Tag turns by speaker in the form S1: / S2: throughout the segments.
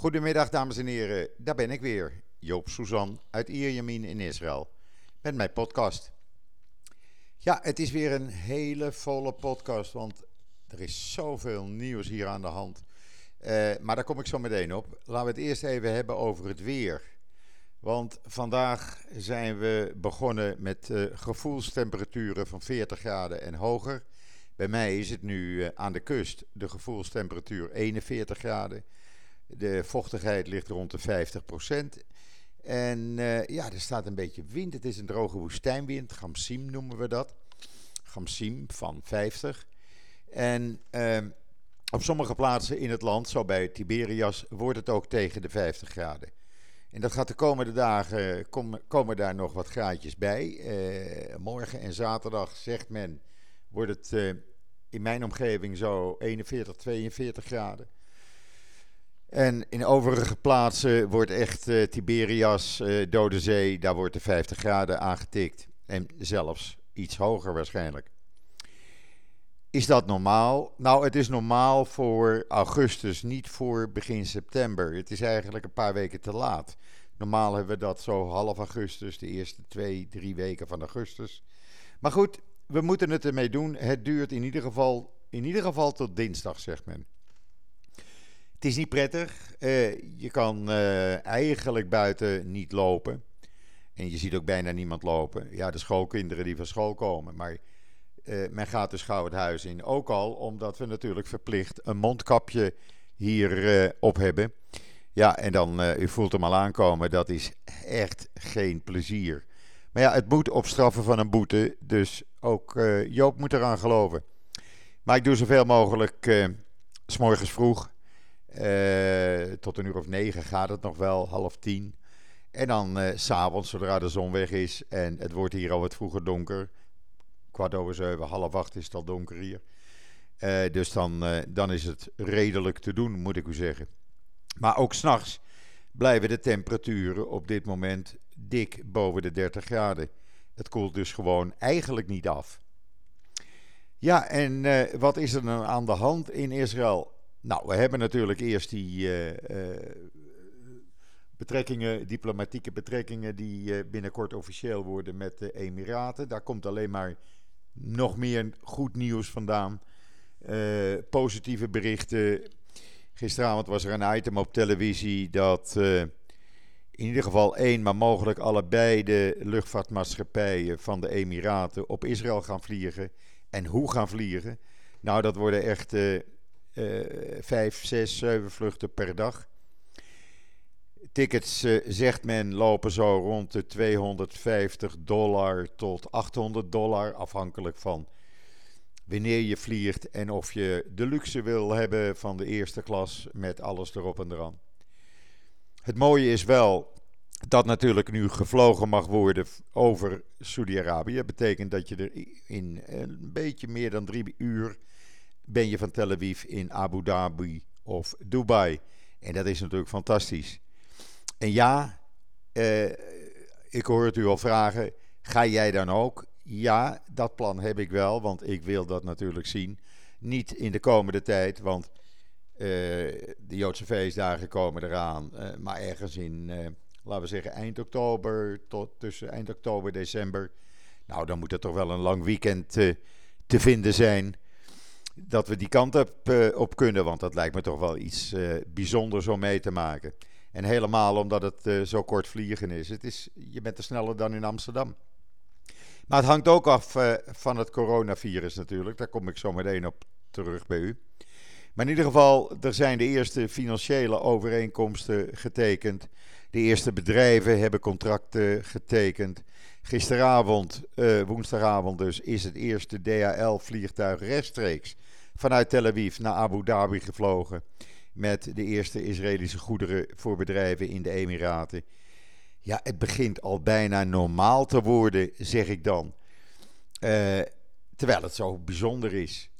S1: Goedemiddag dames en heren, daar ben ik weer. Joop Suzan uit Ierjemien in Israël. Met mijn podcast. Ja, het is weer een hele volle podcast, want er is zoveel nieuws hier aan de hand. Uh, maar daar kom ik zo meteen op. Laten we het eerst even hebben over het weer. Want vandaag zijn we begonnen met uh, gevoelstemperaturen van 40 graden en hoger. Bij mij is het nu uh, aan de kust de gevoelstemperatuur 41 graden. De vochtigheid ligt rond de 50% En uh, ja, er staat een beetje wind. Het is een droge woestijnwind. Gamsim noemen we dat. Gamsim van 50. En uh, op sommige plaatsen in het land, zo bij Tiberias, wordt het ook tegen de 50 graden. En dat gaat de komende dagen, kom, komen daar nog wat graadjes bij. Uh, morgen en zaterdag, zegt men, wordt het uh, in mijn omgeving zo 41, 42 graden. En in overige plaatsen wordt echt uh, Tiberias, uh, Dode Zee, daar wordt de 50 graden aangetikt. En zelfs iets hoger waarschijnlijk. Is dat normaal? Nou, het is normaal voor augustus, niet voor begin september. Het is eigenlijk een paar weken te laat. Normaal hebben we dat zo half augustus, de eerste twee, drie weken van augustus. Maar goed, we moeten het ermee doen. Het duurt in ieder geval, in ieder geval tot dinsdag, zegt men. Het is niet prettig. Uh, je kan uh, eigenlijk buiten niet lopen. En je ziet ook bijna niemand lopen. Ja, de schoolkinderen die van school komen. Maar uh, men gaat dus gauw het huis in. Ook al omdat we natuurlijk verplicht een mondkapje hier op hebben. Ja, en dan, u voelt hem al aankomen, dat is echt geen plezier. Maar ja, het moet op straffen van een boete. Dus ook Joop moet eraan geloven. Maar ik doe zoveel mogelijk s morgens vroeg. Uh, tot een uur of negen gaat het nog wel, half tien. En dan uh, s'avonds, zodra de zon weg is en het wordt hier al wat vroeger donker. Kwart over zeven, half acht is het al donker hier. Uh, dus dan, dan is het redelijk te doen, moet ik u zeggen. Maar ook s'nachts blijven de temperaturen op dit moment dik boven de 30 graden. Het koelt dus gewoon eigenlijk niet af. Ja, en wat is er dan aan de hand in Israël? Nou, we hebben natuurlijk eerst die uh, uh, betrekkingen, diplomatieke betrekkingen, die uh, binnenkort officieel worden met de Emiraten. Daar komt alleen maar nog meer goed nieuws vandaan. positieve berichten. Gisteravond was er een item op televisie dat in ieder geval één, maar mogelijk allebei de luchtvaartmaatschappijen van de Emiraten op Israël gaan vliegen. En hoe gaan vliegen? Nou, dat worden echt vijf, zes, zeven vluchten per dag. Tickets, uh, zegt men, lopen zo rond de 250 dollar tot 800 dollar, afhankelijk van wanneer je vliegt en of je de luxe wil hebben van de eerste klas met alles erop en eraan. Het mooie is wel dat natuurlijk nu gevlogen mag worden over Saudi-Arabië. Dat betekent dat je er in een beetje meer dan drie uur ben je van Tel Aviv in Abu Dhabi of Dubai. En dat is natuurlijk fantastisch. En ja, eh, ik hoor het u al vragen, ga jij dan ook? Ja, dat plan heb ik wel, want ik wil dat natuurlijk zien. Niet in de komende tijd, want uh, de Joodse feestdagen komen eraan. Uh, maar ergens in, laten we zeggen, eind oktober tot tussen eind oktober, december. Nou, dan moet er toch wel een lang weekend te vinden zijn dat we die kant op, uh, op kunnen. Want dat lijkt me toch wel iets uh, bijzonders om mee te maken. En helemaal omdat het uh, zo kort vliegen is. Het is. Je bent er sneller dan in Amsterdam. Maar het hangt ook af van het coronavirus natuurlijk. Daar kom ik zo meteen op terug bij u. Maar in ieder geval, er zijn de eerste financiële overeenkomsten getekend. De eerste bedrijven hebben contracten getekend. Gisteravond, woensdagavond dus, is het eerste DHL-vliegtuig rechtstreeks vanuit Tel Aviv naar Abu Dhabi gevlogen. Met de eerste Israëlische goederen voor bedrijven in de Emiraten. Ja, het begint al bijna normaal te worden, zeg ik dan. Uh, terwijl het zo bijzonder is.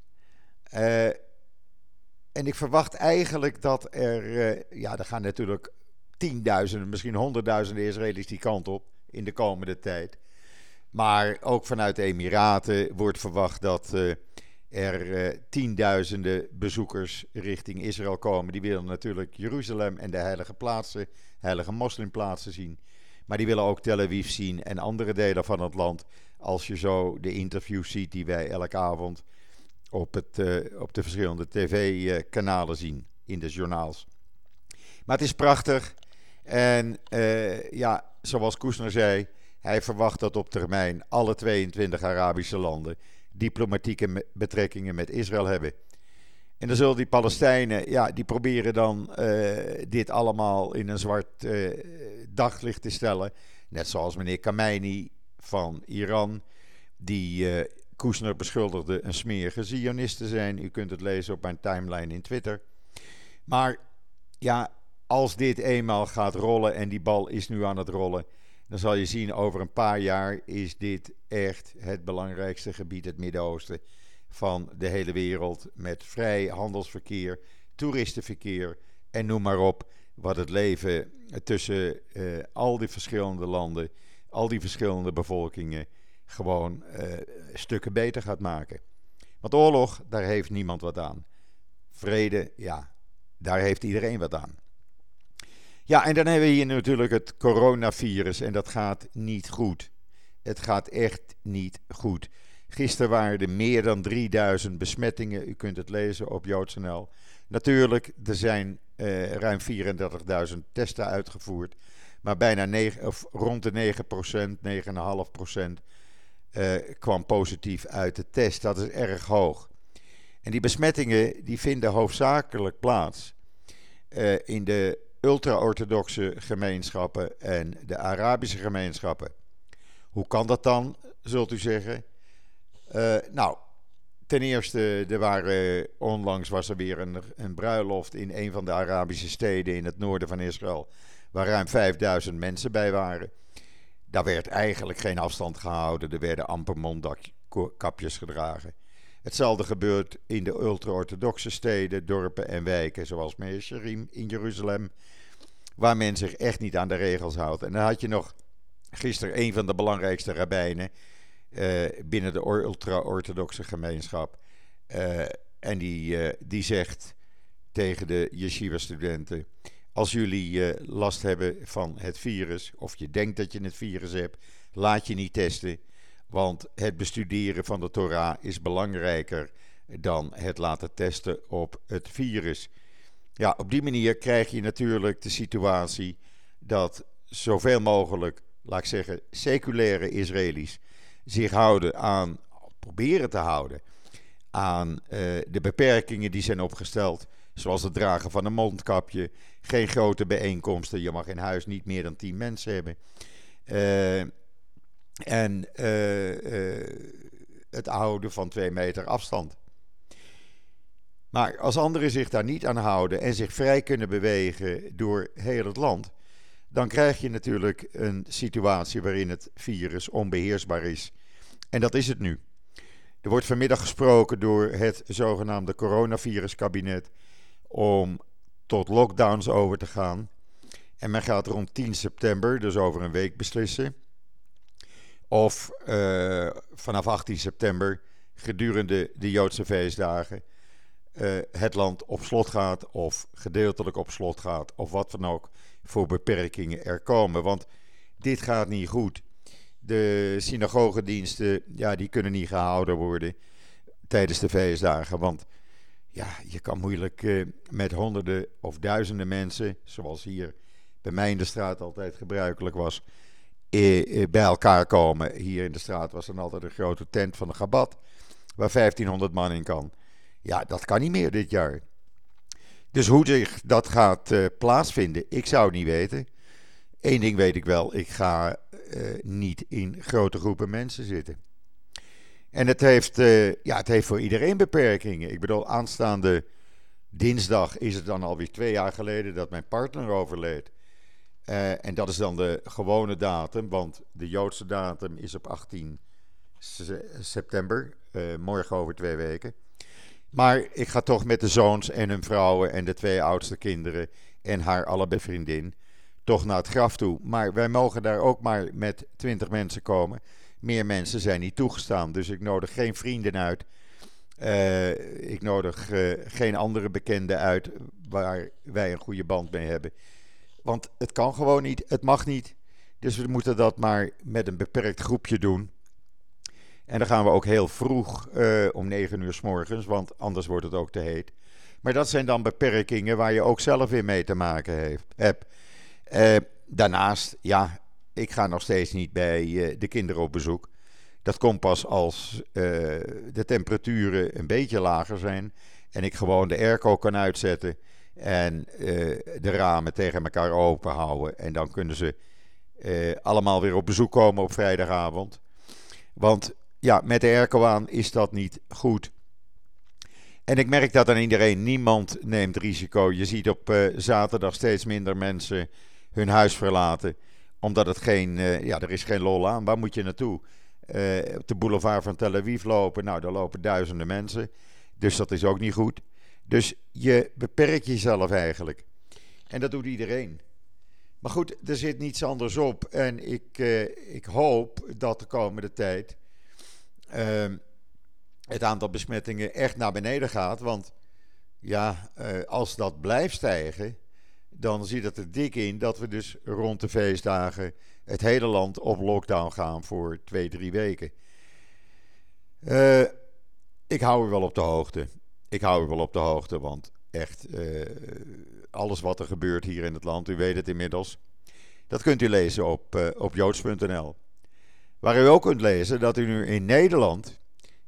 S1: Uh, en ik verwacht eigenlijk dat er. Uh, ja, er gaan natuurlijk tienduizenden, misschien honderdduizenden Israëli's die kant op in de komende tijd. Maar ook vanuit de Emiraten wordt verwacht dat uh, er tienduizenden bezoekers richting Israël komen. Die willen natuurlijk Jeruzalem en de heilige plaatsen, heilige moslimplaatsen zien. Maar die willen ook Tel Aviv zien en andere delen van het land. Als je zo de interviews ziet die wij elke avond op, het, op de verschillende tv-kanalen zien in de journaals. Maar het is prachtig. En ja, zoals Koesner zei, hij verwacht dat op termijn alle 22 Arabische landen diplomatieke betrekkingen met Israël hebben. En dan zullen die Palestijnen, ja, die proberen dan uh, dit allemaal in een zwart uh, daglicht te stellen. Net zoals meneer Khamenei van Iran, die uh, beschuldigde een smerige Zionist te zijn. U kunt het lezen op mijn timeline in Twitter. Maar ja, als dit eenmaal gaat rollen en die bal is nu aan het rollen, dan zal je zien over een paar jaar is dit echt het belangrijkste gebied, het Midden-Oosten, van de hele wereld. Met vrij handelsverkeer, toeristenverkeer en noem maar op. Wat het leven tussen uh, al die verschillende landen, al die verschillende bevolkingen gewoon uh, stukken beter gaat maken. Want oorlog, daar heeft niemand wat aan. Vrede, ja, daar heeft iedereen wat aan. Ja, en dan hebben we hier natuurlijk het coronavirus en dat gaat niet goed. Het gaat echt niet goed. Gisteren waren er meer dan 3000 besmettingen. U kunt het lezen op JoodsNL. Natuurlijk, er zijn uh, ruim 34.000 testen uitgevoerd. Maar bijna 9, of rond de 9%, 9,5% uh, kwam positief uit de test. Dat is erg hoog. En die besmettingen die vinden hoofdzakelijk plaats uh, in de ultra-orthodoxe gemeenschappen en de Arabische gemeenschappen. Hoe kan dat dan, zult u zeggen? Uh, nou, ten eerste, er waren, onlangs was er weer een, een bruiloft in een van de Arabische steden in het noorden van Israël, waar ruim 5000 mensen bij waren. Daar werd eigenlijk geen afstand gehouden, er werden amper mondkapjes gedragen. Hetzelfde gebeurt in de ultra-orthodoxe steden, dorpen en wijken, zoals Meesherim in Jeruzalem, waar men zich echt niet aan de regels houdt. En dan had je nog gisteren een van de belangrijkste rabbijnen uh, binnen de ultra-orthodoxe gemeenschap. Uh, en die, uh, die zegt tegen de yeshiva-studenten: Als jullie last hebben van het virus, of je denkt dat je het virus hebt, laat je niet testen. Want het bestuderen van de Torah is belangrijker dan het laten testen op het virus. Ja, op die manier krijg je natuurlijk de situatie dat zoveel mogelijk, laat ik zeggen, seculaire Israëli's zich houden aan, proberen te houden aan uh, de beperkingen die zijn opgesteld. Zoals het dragen van een mondkapje, geen grote bijeenkomsten, je mag in huis niet meer dan 10 mensen hebben. Uh, en uh, het houden van 2 meter afstand. Maar als anderen zich daar niet aan houden en zich vrij kunnen bewegen door heel het land, dan krijg je natuurlijk een situatie waarin het virus onbeheersbaar is. En dat is het nu. Er wordt vanmiddag gesproken door het zogenaamde coronaviruskabinet om tot lockdowns over te gaan. En men gaat rond 10 september, dus over een week, beslissen. Of uh, vanaf 18 september, gedurende de Joodse feestdagen, uh, het land op slot gaat of gedeeltelijk op slot gaat of wat dan ook voor beperkingen er komen. Want dit gaat niet goed. De synagogediensten, ja, die kunnen niet gehouden worden tijdens de feestdagen. Want ja, je kan moeilijk uh, met honderden of duizenden mensen, zoals hier bij mij in de straat altijd gebruikelijk was, bij elkaar komen. Hier in de straat was dan altijd een grote tent van de Gabat, waar 1500 man in kan. Ja, dat kan niet meer dit jaar. Dus hoe zich dat gaat uh, plaatsvinden, ik zou het niet weten. Eén ding weet ik wel, ik ga uh, niet in grote groepen mensen zitten. En het heeft, uh, ja, het heeft voor iedereen beperkingen. Ik bedoel, aanstaande dinsdag is het dan alweer twee jaar geleden dat mijn partner overleed. Uh, en dat is dan de gewone datum, want de Joodse datum is op 18 september, morgen over twee weken. Maar ik ga toch met de zoons en hun vrouwen en de twee oudste kinderen en haar allebei vriendin toch naar het graf toe. Maar wij mogen daar ook maar met twintig mensen komen. Meer mensen zijn niet toegestaan, dus ik nodig geen vrienden uit ik nodig geen andere bekenden uit waar wij een goede band mee hebben. Want het kan gewoon niet, het mag niet. Dus we moeten dat maar met een beperkt groepje doen. En dan gaan we ook heel vroeg uh, om 9 uur s morgens, want anders wordt het ook te heet. Maar dat zijn dan beperkingen waar je ook zelf weer mee te maken heeft, hebt. Uh, daarnaast, ja, ik ga nog steeds niet bij uh, de kinderen op bezoek. Dat komt pas als de temperaturen een beetje lager zijn en ik gewoon de airco kan uitzetten en de ramen tegen elkaar open houden. En dan kunnen ze allemaal weer op bezoek komen op vrijdagavond. Want ja, met de airco is dat niet goed. En ik merk dat aan iedereen, niemand neemt risico. Je ziet op uh, zaterdag steeds minder mensen hun huis verlaten. Omdat het geen, ja, er is geen lol aan. Waar moet je naartoe? Op de boulevard van Tel Aviv lopen. Nou, daar lopen duizenden mensen. Dus dat is ook niet goed. Dus je beperkt jezelf eigenlijk. En dat doet iedereen. Maar goed, er zit niets anders op. En ik, ik hoop dat de komende tijd Ehm, het aantal besmettingen echt naar beneden gaat. Want ja, uh, als dat blijft stijgen, dan ziet het er dik in dat we dus rond de feestdagen het hele land op lockdown gaan voor twee, drie weken. Uh, ik hou u wel op de hoogte. Ik hou u wel op de hoogte, want echt uh, alles wat er gebeurt hier in het land, u weet het inmiddels. Dat kunt u lezen op, op joods.nl. Waar u ook kunt lezen dat u nu in Nederland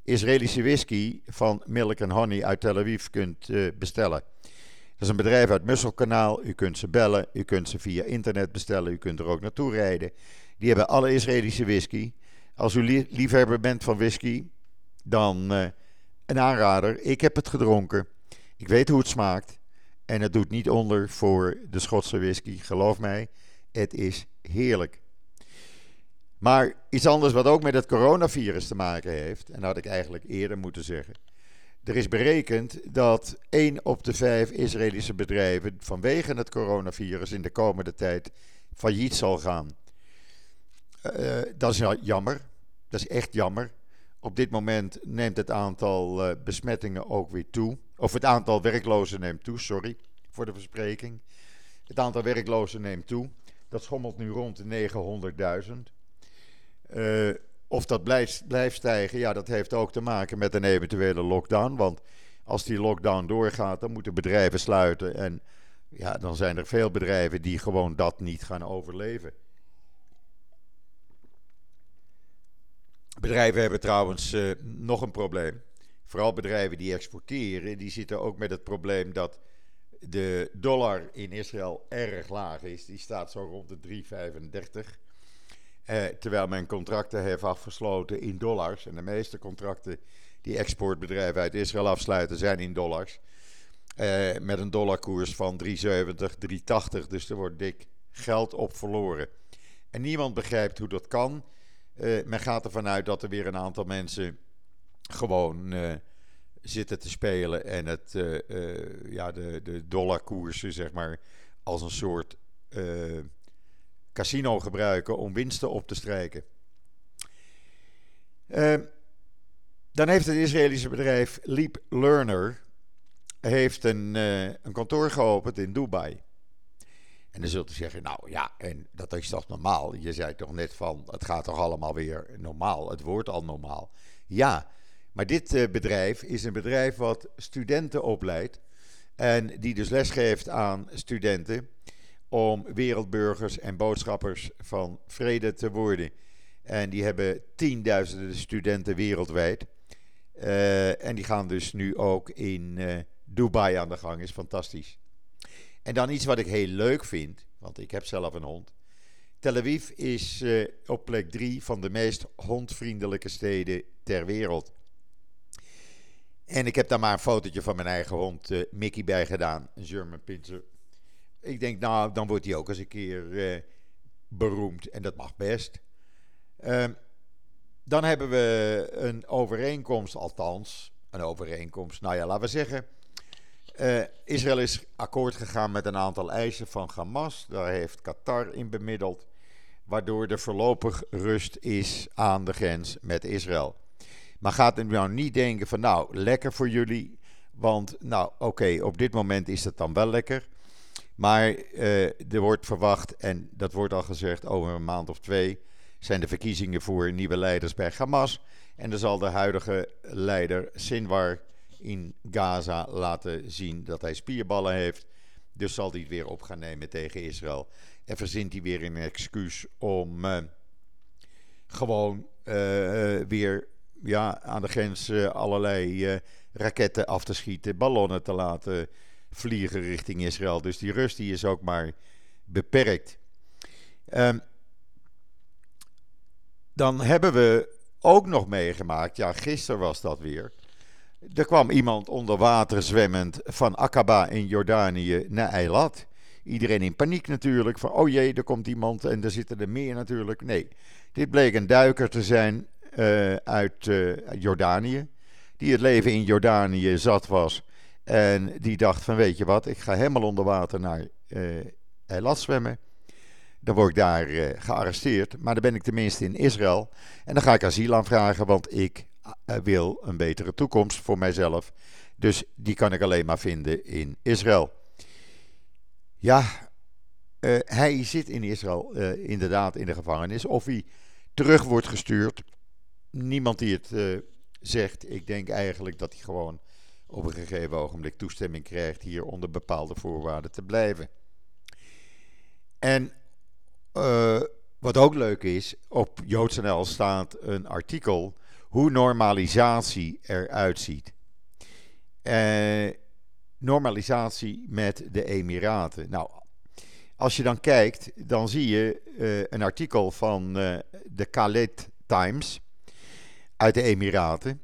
S1: Israëlische whisky van Milk Honey uit Tel Aviv kunt uh, bestellen. Dat is een bedrijf uit Musselkanaal. U kunt ze bellen, u kunt ze via internet bestellen, u kunt er ook naartoe rijden. Die hebben alle Israëlische whisky. Als u liefhebber bent van whisky, dan uh, een aanrader. Ik heb het gedronken. Ik weet hoe het smaakt. En het doet niet onder voor de Schotse whisky. Geloof mij, het is heerlijk. Maar iets anders wat ook met het coronavirus te maken heeft, en dat had ik eigenlijk eerder moeten zeggen. Er is berekend dat 1 op de 5 Israëlische bedrijven vanwege het coronavirus in de komende tijd failliet zal gaan. Uh, dat is jammer. Dat is echt jammer. Op dit moment neemt het aantal uh, besmettingen ook weer toe. Of het aantal werklozen neemt toe, sorry voor de verspreking. Het aantal werklozen neemt toe. Dat schommelt nu rond de 900.000. Uh, of dat blijft, blijft stijgen, ja, dat heeft ook te maken met een eventuele lockdown. Want als die lockdown doorgaat, dan moeten bedrijven sluiten. En ja, dan zijn er veel bedrijven die gewoon dat niet gaan overleven. Bedrijven hebben trouwens uh, nog een probleem. Vooral bedrijven die exporteren, die zitten ook met het probleem dat de dollar in Israël erg laag is. Die staat zo rond de 3,35. Eh, terwijl men contracten heeft afgesloten in dollars. En de meeste contracten die exportbedrijven uit Israël afsluiten zijn in dollars. Eh, met een dollarkoers van 3,70, 3,80. Dus er wordt dik geld op verloren. En niemand begrijpt hoe dat kan. Uh, men gaat ervan uit dat er weer een aantal mensen gewoon uh, zitten te spelen en het, uh, ja, de, de dollarkoersen zeg maar als een soort casino gebruiken om winsten op te strijken. Uh, dan heeft het Israëlische bedrijf Leap Learner heeft een, een kantoor geopend in Dubai. En dan zult u zeggen, nou ja, en dat is toch normaal? Je zei toch net van, het gaat toch allemaal weer normaal? Het wordt al normaal. Ja, maar dit uh, bedrijf is een bedrijf wat studenten opleidt. En die dus lesgeeft aan studenten om wereldburgers en boodschappers van vrede te worden. En die hebben tienduizenden studenten wereldwijd. Uh, en die gaan dus nu ook in uh, Dubai aan de gang. Is fantastisch. En dan iets wat ik heel leuk vind, want ik heb zelf een hond. Tel Aviv is uh, op plek 3 van de meest hondvriendelijke steden ter wereld. En ik heb daar maar een fotootje van mijn eigen hond Mickey bij gedaan, een German Pinscher. Ik denk, nou, dan wordt hij ook eens een keer eh, beroemd. En dat mag best. Uh, dan hebben we een overeenkomst, althans, een overeenkomst. Nou ja, laten we zeggen. Uh, Israël is akkoord gegaan met een aantal eisen van Hamas. Daar heeft Qatar in bemiddeld. Waardoor er voorlopig rust is aan de grens met Israël. Maar gaat u nou niet denken van nou, lekker voor jullie. Want nou, oké, op dit moment is het dan wel lekker. Maar uh, er wordt verwacht, en dat wordt al gezegd, over een maand of twee zijn de verkiezingen voor nieuwe leiders bij Hamas. En dan zal de huidige leider Sinwar in Gaza laten zien dat hij spierballen heeft. Dus zal hij het weer op gaan nemen tegen Israël. En verzint hij weer een excuus om uh, gewoon uh, weer ja, aan de grens allerlei raketten af te schieten, ballonnen te laten vliegen richting Israël. Dus die rust die is ook maar beperkt. Um, dan hebben we ook nog meegemaakt, ja, gisteren was dat weer. Er kwam iemand onder water zwemmend van Aqaba in Jordanië naar Eilat. Iedereen in paniek natuurlijk, van oh jee, er komt iemand en er zitten er meer natuurlijk. Nee, dit bleek een duiker te zijn uh, uit uh, Jordanië, die het leven in Jordanië zat was. En die dacht van weet je wat, ik ga helemaal onder water naar uh, Eilat zwemmen. Dan word ik daar gearresteerd. Maar dan ben ik tenminste in Israël. En dan ga ik asiel aanvragen, want ik wil een betere toekomst voor mijzelf. Dus die kan ik alleen maar vinden in Israël. Ja, uh, hij zit in Israël inderdaad in de gevangenis. Of hij terug wordt gestuurd. Niemand die het zegt. Ik denk eigenlijk dat hij gewoon op een gegeven ogenblik toestemming krijgt hier onder bepaalde voorwaarden te blijven. En wat ook leuk is, op JoodsNL staat een artikel hoe normalisatie eruit ziet. Uh, normalisatie met de Emiraten. Nou, als je dan kijkt, dan zie je uh, een artikel van de Khaled Times uit de Emiraten.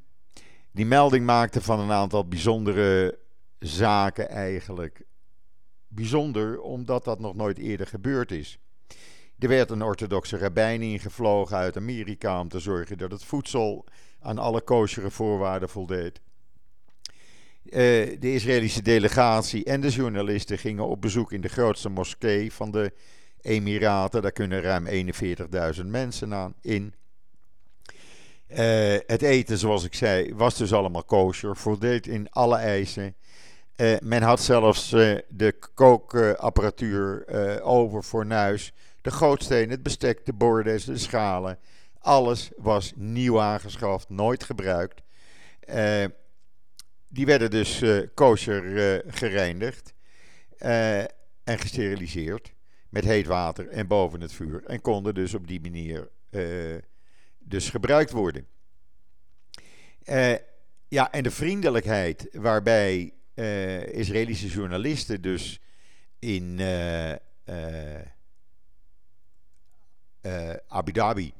S1: Die melding maakte van een aantal bijzondere zaken eigenlijk. Bijzonder omdat dat nog nooit eerder gebeurd is. Er werd een orthodoxe rabbijn ingevlogen uit Amerika om te zorgen dat het voedsel aan alle kosheren voorwaarden voldeed. Uh, de Israëlische delegatie en de journalisten gingen op bezoek in de grootste moskee van de Emiraten. Daar kunnen ruim 41.000 mensen aan in. Uh, het eten, zoals ik zei, was dus allemaal kosher, voldeed in alle eisen. Uh, men had zelfs de kookapparatuur over voor nuis de gootsteen, het bestek, de borden, de schalen. Alles was nieuw aangeschaft, nooit gebruikt. Uh, die werden dus uh, kosher uh, gereinigd en gesteriliseerd met heet water en boven het vuur. En konden dus op die manier dus gebruikt worden. ja, en de vriendelijkheid waarbij Israëlische journalisten dus in Abu Dhabi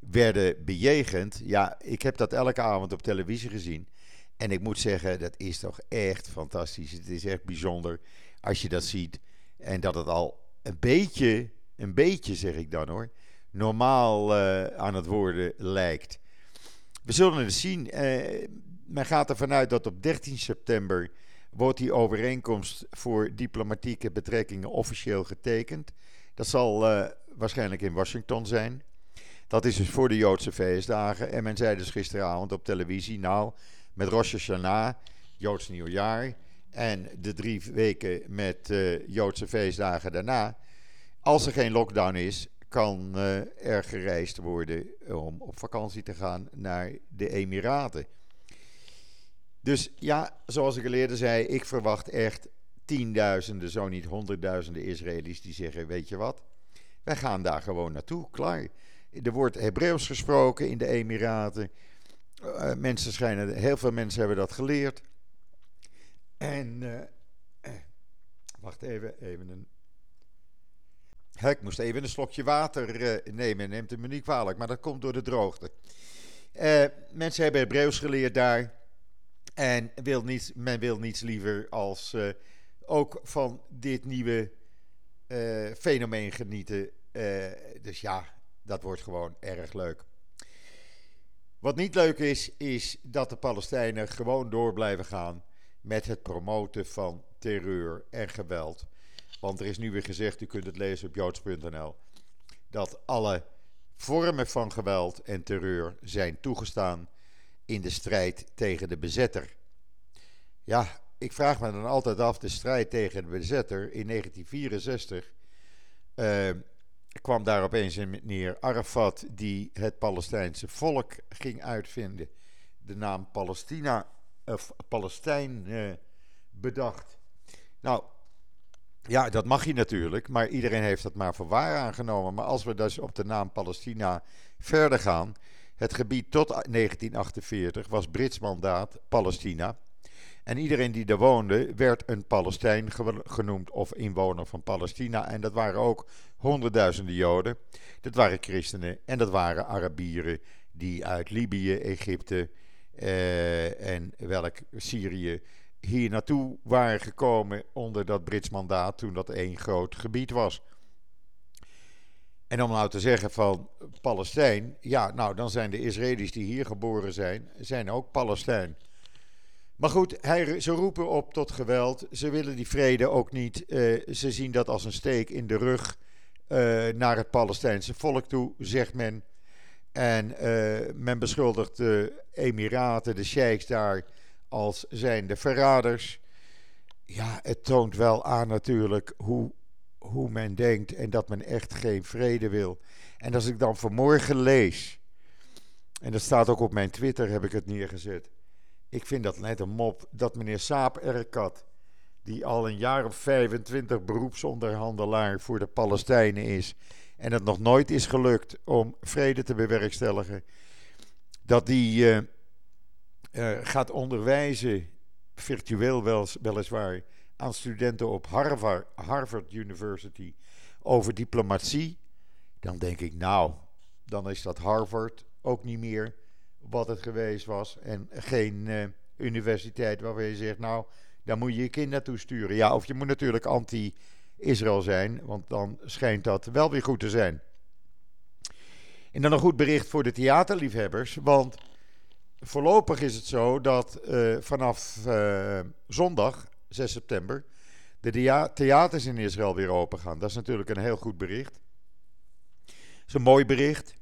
S1: werden bejegend. Ja, ik heb dat elke avond op televisie gezien. En ik moet zeggen, dat is toch echt fantastisch. Het is echt bijzonder als je dat ziet. En dat het al een beetje, een beetje zeg ik dan hoor, normaal uh, aan het worden lijkt. We zullen het zien. Uh, men gaat ervan uit dat op 13 september wordt die overeenkomst voor diplomatieke betrekkingen officieel getekend. Dat zal uh, waarschijnlijk in Washington zijn. Dat is dus voor de Joodse feestdagen. En men zei dus gisteravond op televisie, nou, met Rosh Hashanah, Joods nieuwjaar, en de drie weken met uh, Joodse feestdagen daarna, als er geen lockdown is, kan uh, er gereisd worden om op vakantie te gaan naar de Emiraten. Dus ja, zoals ik al eerder zei, ik verwacht echt tienduizenden, zo niet honderdduizenden Israëli's die zeggen: Weet je wat, wij gaan daar gewoon naartoe, klaar. Er wordt Hebreeuws gesproken in de Emiraten. Uh, mensen schijnen, heel veel mensen hebben dat geleerd. En, uh, wacht even, even een. Ik moest even een slokje water uh, nemen, neemt het me niet kwalijk, maar dat komt door de droogte. mensen hebben Hebreeuws geleerd daar. En wil niets, men wil niets liever als ook van dit nieuwe fenomeen genieten. Dus ja, dat wordt gewoon erg leuk. Wat niet leuk is, is dat de Palestijnen gewoon door blijven gaan met het promoten van terreur en geweld. Want er is nu weer gezegd, u kunt het lezen op joods.nl, dat alle vormen van geweld en terreur zijn toegestaan in de strijd tegen de bezetter. Ja, ik vraag me dan altijd af, de strijd tegen de bezetter in 1964 uh, kwam daar opeens een meneer Arafat die het Palestijnse volk ging uitvinden. De naam Palestina, of Palestijn uh, bedacht. Nou, ja, dat mag je natuurlijk, maar iedereen heeft dat maar voor waar aangenomen. Maar als we dus op de naam Palestina verder gaan. Het gebied tot 1948 was Brits mandaat Palestina. En iedereen die daar woonde werd een Palestijn genoemd of inwoner van Palestina. En dat waren ook honderdduizenden Joden. Dat waren christenen en dat waren Arabieren die uit Libië, Egypte eh, en welk Syrië hier naartoe waren gekomen onder dat Brits mandaat toen dat één groot gebied was. En om nou te zeggen van Palestijn, ja, nou dan zijn de Israëli's die hier geboren zijn, zijn ook Palestijn. Maar goed, hij, ze roepen op tot geweld. Ze willen die vrede ook niet. Uh, ze zien dat als een steek in de rug naar het Palestijnse volk toe, zegt men. En uh, men beschuldigt de Emiraten, de sheiks daar, als zijnde verraders. Ja, het toont wel aan natuurlijk hoe, hoe men denkt en dat men echt geen vrede wil. En als ik dan vanmorgen lees, en dat staat ook op mijn Twitter, heb ik het neergezet. Ik vind dat net een mop dat meneer Saap Erkat, die al een jaar of 25 beroepsonderhandelaar voor de Palestijnen is en het nog nooit is gelukt om vrede te bewerkstelligen, dat die uh, uh, gaat onderwijzen, virtueel wel, weliswaar, aan studenten op Harvard, Harvard University over diplomatie, dan denk ik, nou, dan is dat Harvard ook niet meer wat het geweest was. En geen uh, universiteit waarvan je zegt, nou, daar moet je je kind naartoe sturen. Ja, of je moet natuurlijk anti-Israël zijn, want dan schijnt dat wel weer goed te zijn. En dan een goed bericht voor de theaterliefhebbers, want voorlopig is het zo dat uh, vanaf uh, zondag, 6 september, de theaters in Israël weer open gaan. Dat is natuurlijk een heel goed bericht. Het is een mooi bericht.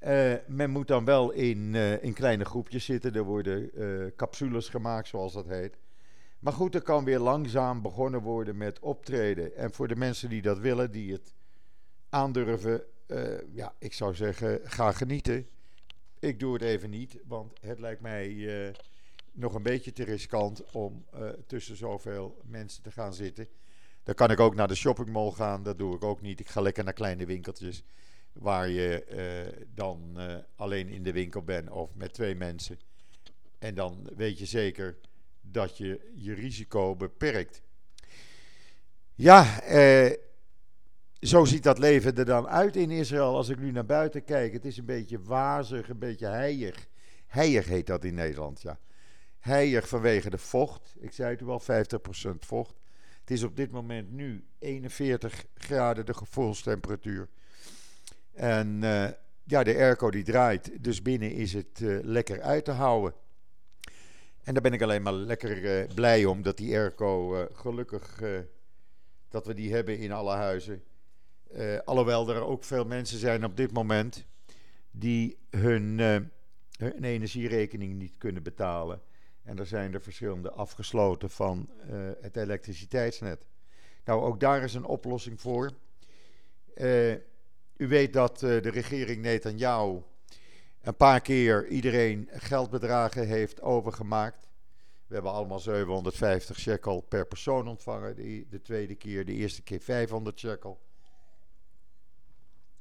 S1: Uh, men moet dan wel in, in kleine groepjes zitten. Er worden capsules gemaakt, zoals dat heet. Maar goed, er kan weer langzaam begonnen worden met optreden. En voor de mensen die dat willen, die het aandurven, ja, ik zou zeggen, ga genieten. Ik doe het even niet, want het lijkt mij nog een beetje te riskant om tussen zoveel mensen te gaan zitten. Dan kan ik ook naar de shoppingmall gaan, dat doe ik ook niet. Ik ga lekker naar kleine winkeltjes waar je dan alleen in de winkel bent of met twee mensen. En dan weet je zeker dat je je risico beperkt. Ja, eh, zo ziet dat leven er dan uit in Israël. Als ik nu naar buiten kijk, het is een beetje wazig, een beetje heilig. Heilig heet dat in Nederland, ja. Vanwege de vocht. Ik zei het u al, 50% vocht. Het is op dit moment nu 41 graden de gevoelstemperatuur. En uh, ja, de airco die draait, dus binnen is het uh, lekker uit te houden. En daar ben ik alleen maar lekker uh, blij om dat die airco gelukkig dat we die hebben in alle huizen. alhoewel er ook veel mensen zijn op dit moment die hun, energierekening niet kunnen betalen. En er zijn er verschillende afgesloten van het elektriciteitsnet. Nou, ook daar is een oplossing voor. Uh, u weet dat uh, de regering Netanyahu een paar keer iedereen geldbedragen heeft overgemaakt. We hebben allemaal 750 shekel per persoon ontvangen. De, de tweede keer, de eerste keer 500 shekel.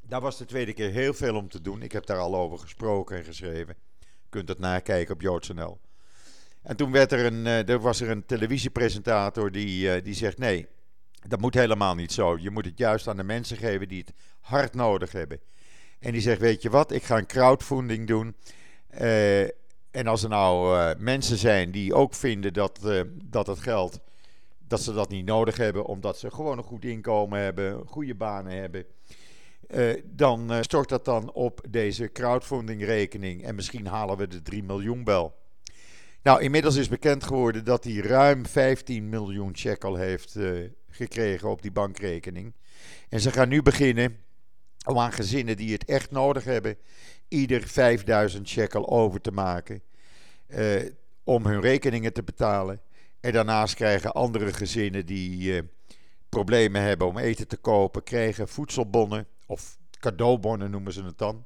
S1: Daar was de tweede keer heel veel om te doen. Ik heb daar al over gesproken en geschreven. Je kunt het nakijken op JoodsNL. En toen werd er een, uh, er was er een televisiepresentator die, uh, die zegt: nee, dat moet helemaal niet zo. Je moet het juist aan de mensen geven die het hard nodig hebben. En die zegt: Weet je wat, ik ga een crowdfunding doen. Uh, en als er nou uh, mensen zijn die ook vinden dat, uh, dat het geld. dat ze dat niet nodig hebben, omdat ze gewoon een goed inkomen hebben, goede banen hebben. dan stort dat dan op deze crowdfunding-rekening. En misschien halen we de 3 miljoen wel. Nou, inmiddels is bekend geworden dat hij ruim 15 miljoen shekel heeft gekregen op die bankrekening. En ze gaan nu beginnen om aan gezinnen die het echt nodig hebben, ieder 5000 shekel over te maken. om hun rekeningen te betalen. En daarnaast krijgen andere gezinnen die problemen hebben om eten te kopen, krijgen voedselbonnen of cadeaubonnen noemen ze het dan.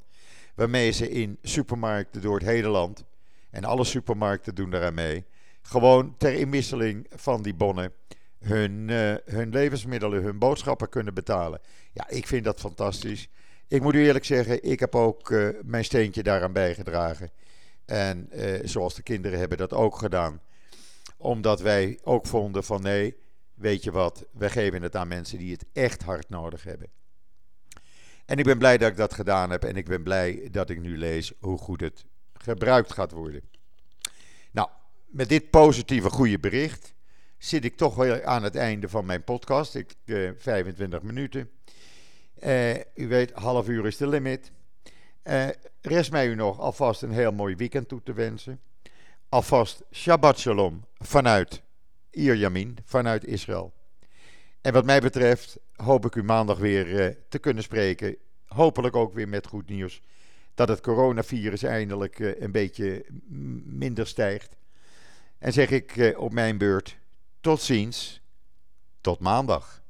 S1: Waarmee ze in supermarkten door het hele land, en alle supermarkten doen daaraan mee, gewoon ter inwisseling van die bonnen hun, uh, hun levensmiddelen, hun boodschappen kunnen betalen. Ja, ik vind dat fantastisch. Ik moet u eerlijk zeggen, ik heb ook uh, mijn steentje daaraan bijgedragen. En uh, zoals de kinderen hebben dat ook gedaan. Omdat wij ook vonden van nee, weet je wat, wij geven het aan mensen die het echt hard nodig hebben. En ik ben blij dat ik dat gedaan heb en ik ben blij dat ik nu lees hoe goed het gebruikt gaat worden. Nou, met dit positieve goede bericht zit ik toch weer aan het einde van mijn podcast. Ik, uh, 25 minuten. Uh, u weet, half uur is de limit. Uh, rest mij u nog alvast een heel mooi weekend toe te wensen. Alvast Shabbat Shalom vanuit Ierjamin, vanuit Israël. En wat mij betreft hoop ik u maandag weer te kunnen spreken. Hopelijk ook weer met goed nieuws. Dat het coronavirus eindelijk een beetje minder stijgt. En zeg ik op mijn beurt tot ziens, tot maandag.